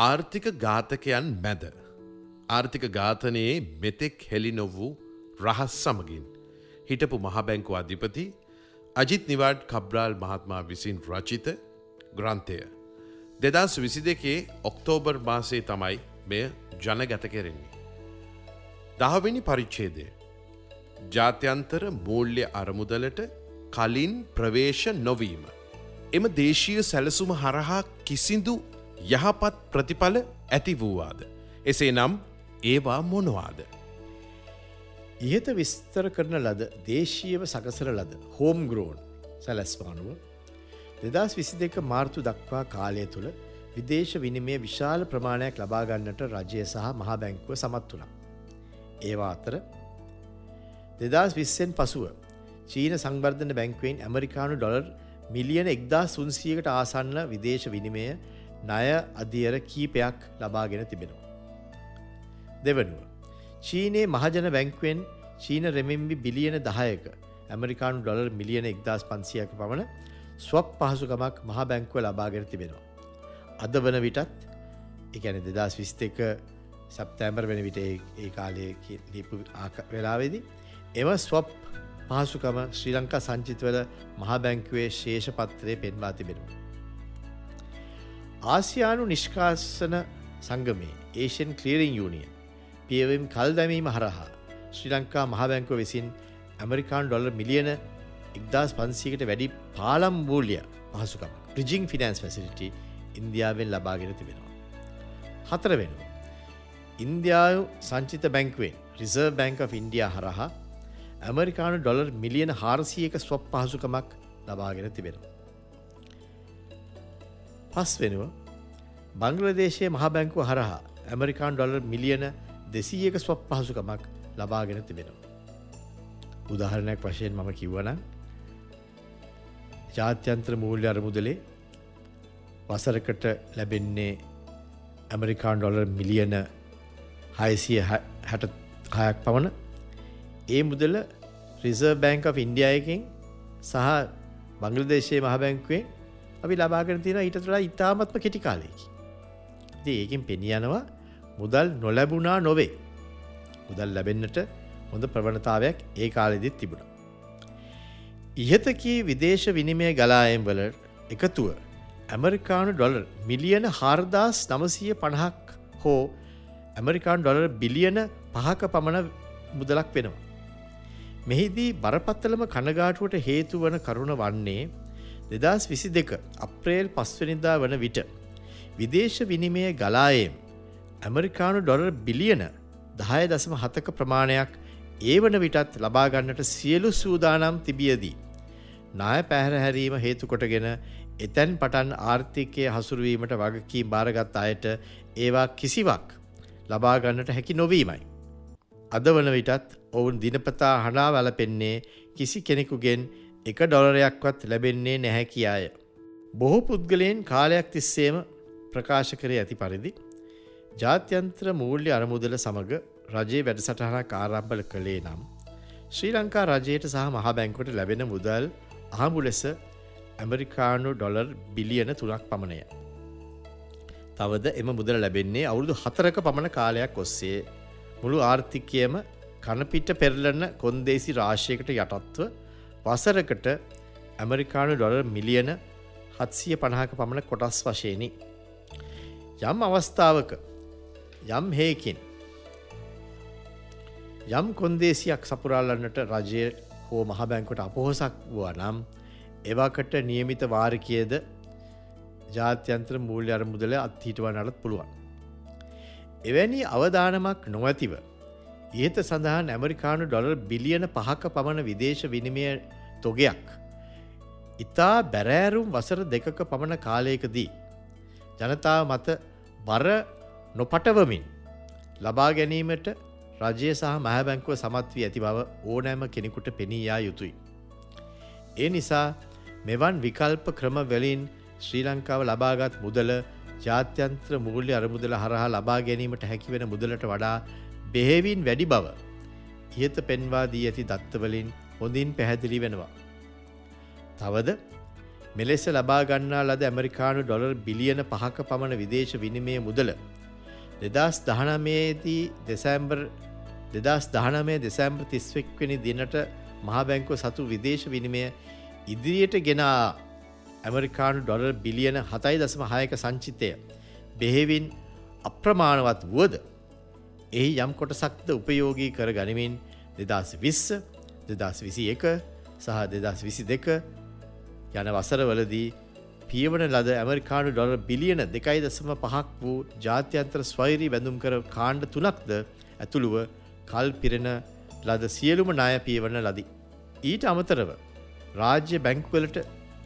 ආර්ථික ඝාතකයන් මැද. ආර්ථික ඝාතනයේ මෙතෙක් හෙළි නොවූ රහස් සමගින්. හිටපු මහබැංකු අධිපති අජිත් නිවාඩ් කබ්‍රාල් මහත්මා විසින් රචිත ග්‍රන්ථය. දෙදස් විසි දෙකේ ඔක්තෝබර් මාසේ තමයි මෙය ජනගත කෙරෙන්නේ. දහවෙනි පරිච්චේදය. ජාත්‍යන්තර මූල්‍ය අරමුදලට කලින් ප්‍රවේශ නොවීම. එම දේශීය සැලසුම හරහා කිසිදු යහපත් ප්‍රතිඵල ඇති වූවාද. එසේ නම් ඒවා මොනවාද. ඉහත විස්තර කරන ලද දේශීයව සකසර ලද හෝම් ග්‍රෝන් සැලැස්වානුව දෙදස් විසි දෙක මාර්තු දක්වා කාලය තුළ විදේශ විනිමේ විශාල ප්‍රමාණයක් ලබාගන්නට රජය සහ මහා බැංකුව සමත් වුණා. ඒවා අතර දෙදස් විස්සෙන් පසුව චීන සංවර්ධන බැංකුවෙන් ඇමරිකානු ඩොලර් මිලියන එක්දා සුන්සියකට ආසන්න විදේශ විනිමය ණය අධියර කීපයක් ලබාගෙන තිබෙනවා. දෙවනුව. චීනයේ මහජන බැංකුවෙන් චීන රෙමෙම්බි බිලියන දහයක ඇමරිකානු ඩොලර් මිලියන එක්දස් පන්සියක පමණ ස්වප් පහසුකමක් මහ බැංකුව ලබාගෙන තිබෙනවා. අද වන විටත් එකැන දෙදස් විස්තක සප්තෑම්බර් වෙන විට ඒ කාලය ලිපු වෙලාවෙදී එම ස්වප් පහසුකම ශ්‍රී ලංකා සංචිතවල මහා බැංකුවේ ශේෂපත්‍රය පෙන්වා තිබෙනවා. ආසියානු නිෂ්කාසන සංගමේ ඒෂන් කලීරිං යුනිය පියවම් කල් දැමීම හරහා ශ්‍රී ලංකා මහබැංකුව විසින් ඇමරිකාන් ඩොල්ල මිලියන එක්දස් පන්සීකට වැඩි පාලම් බූලිය පහසුකම ප්‍රජිං ෆිනන්ස් වැසිලිටි ඉන්දියාවෙන් ලබාගෙන තිබෙනවා. හතර වෙනවා. ඉන්දියාව සංචිත බැංකුවෙන් රිසර් බැංක of ඉන්ඩියා හරහා ඇමරිකානු ඩොලර් මිලියන හාරසියක ස්වප් පහසුකමක් ලබාගෙන තිබෙනවා. පස් වෙනුව බංගලදේශය මහ බැංකුව හරහා ඇමරිකාන් ඩොලර් මිලියන දෙසීයක ස්වප් පහසුකමක් ලබාගෙන තිබෙනවා. උදාහරණයක් වශයෙන් මම කිව්වන ජාත්‍යන්ත්‍ර මූල්‍ය අරමුදලේ වසරකට ලැබෙන්නේ ඇමරිකාන් ඩොලර් මිලියන හයසිය හැට හයක් පමණ ඒ මුදල රිසර් බැංක ඉන්ඩියයකින් සහ බංගලදේශයේ මහ බැංකුවෙන් අපි ලබාගෙන තියෙන ඊට තුළ ඉතාමත්ම කෙටි කාලයකි. ති ඒකින් පෙනියනවා මුදල් නොලැබුණා නොවේ. මුදල් ලැබෙන්න්නට හොඳ ප්‍රවණතාවයක් ඒ කාලෙදිත් තිබුණ. ඉහතකී විදේශ විනිමය ගලායම් වල එකතුව ඇමරිකානු ඩොලර් මිලියන හාර්දාස් නමසය පණහක් හෝ ඇමරිකාන් ඩොලර් බිලියන පහක පමණ මුදලක් වෙනවා. මෙහිදී බරපත්තලම කනගාටුවට හේතු වන කරුණ වන්නේ දෙදස් විසි දෙක අප්‍රේල් පස්වනිදා වන විට විදේශ විනිමය ගලායම් ඇමරිකානු ඩොලර් බිලියන දහය දසම හතක ප්‍රමාණයක් ඒ වන විටත් ලබාගන්නට සියලු සූදානම් තිබියදී. නාය පැහැරහැරීම හේතුකොටගෙන එතැන් පටන් ආර්ථිකය හසුරුවීමට වගකී භාරගත් අයට ඒවා කිසිවක් ලබාගන්නට හැකි නොවීමයි. අද වන විටත් ඔවුන් දිනපතා හඬා වැලපෙන්නේ කිසි කෙනෙකුගෙන් එක ඩොලරයක්වත් ලැබෙන්නේ නැහැ කියාය. බොහෝ පුද්ගලයෙන් කාලයක් තිස්සේම ප්‍රකාශ කර ඇති පරිදි ජාත්‍යන්ත්‍ර මූල්‍ය අරමුදල සමඟ රජයේ වැඩසටහන කාරම්භල කළේ නම් ශ්‍රී ලංකා රජයට සහ මහ බැංකොට ලැබෙන මුදල් අහමු ලෙස ඇමරිකානු ඩොලර් බිලියන තුනක් පමණය. තවද එම මුදල ලැබෙන්නේ අවුරුදු හතරක පමණ කාලයක් ඔස්සේ මුළු ආර්ථිකයම කණපිට පෙරලන කොන්දේසි රාශයකට යටත්ව වසරකට ඇමරිකානු ඩොලර් මිලියන හත්සිය පණහක පමණ කොටස් වශයනි. යම් අවස්ථාවක යම් හේකින් යම් කොන්දේසියක් සපුරාලන්නට රජය හෝ මහබැංකොට අපොහොසක් වුව නම් එවාකට නියමිත වාරිකයද ජාත්‍යන්ත්‍ර මූල්‍ය අර මුදල අත්හිටවන්නටත් පුළුවන්. එවැනි අවධානමක් නොවැතිව ඉහත සඳහන් ඇමරිකානු ඩොලර් බිලියන පහක පමණ විදේශ විනිමය තොගයක්. ඉතා බැරෑරුම් වසර දෙකක පමණ කාලයකදී. ජනතාව මත බර නොපටවමින් ලබා ගැනීමට රජය සහ මහැබැංකුව සමත් වී ඇති බව ඕනෑම කෙනෙකුට පෙනීයා යුතුයි. ඒ නිසා මෙවන් විකල්ප ක්‍රමවලින් ශ්‍රී ලංකාව ලබාගත් මුදල ජාත්‍යන්ත්‍ර මූල්‍ය අරමුදල හරහා ලබා ගැනීමට හැකිවෙන මුදලට වඩා බෙහෙවින් වැඩි බව ඉහත පෙන්වා දී ඇති දත්තවලින් හොඳින් පැහැදිලි වෙනවා. තවද මෙලෙස ලබා ගන්නා ලද ඇමරිකානු ඩොලර් බිලියන පහක පමණ විදේශ විනිමය මුදල දෙදස් දහනමේදී දෙසැම්බර් දෙදස් දහනමේ දෙසැම්බර් තිස්වෙක්වෙනි දිනට මහබැංකුව සතු විදේශ විනිමය ඉදිරියට ගෙනා ඇමරිකානු ඩොලර් බිලියන හතයි දසම හයක සංචිතය බෙහෙවින් අප්‍රමාණවත් වුවද එහි යම් කොටසක්ද උපයෝගී කර ගනිමින් දෙදස් විස්ස දෙදස් විසි එක සහ දෙදස් විසි දෙක යන වසරවලදී පියවන ලද ඇමරිකානු ඩොලර් බිලියන දෙකයි දසම පහක් වූ ජාත්‍යන්ත්‍ර ස්වෛරී බැඳුම් කර කාණ්ඩ තුනක්ද ඇතුළුව කල් පිරෙන ලද සියලුම ණය පියවන ලදී. ඊට අමතරව රාජ්‍ය බැංකුවලට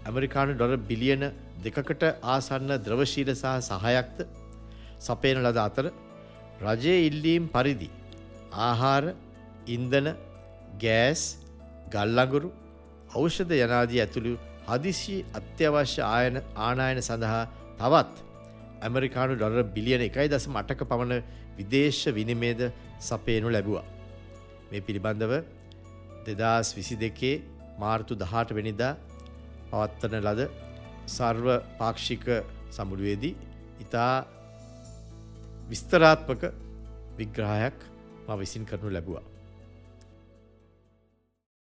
ඇමරිකානු ඩොලර් බිලියන දෙකකට ආසන්න ද්‍රවශීල සහ සහයක්ද සපයන ලද අතර රජය ඉල්ලීම් පරිදි ආහාර ඉන්දන ගෑස් ගල්ලඟුරු ඖෂධ යනාදී ඇතුළු හදිසි අත්‍යවශ්‍ය ආයන ආනායන සඳහා තවත් ඇමරිකානු ඩොලර් බිලියන එකයි දසම අටක පමණ විදේශ විනිමේද සපයනු ලැබුවා. මේ පිළිබඳව දෙදස් විසි දෙකේ මාර්තු දහට වෙනිදා පවත්වන ලද සර්ව පාක්ෂික සමුළුවේදී ඉතා විස්තරාත්මක විග්‍රහයක් ම විසින් කරනු ලැබවා.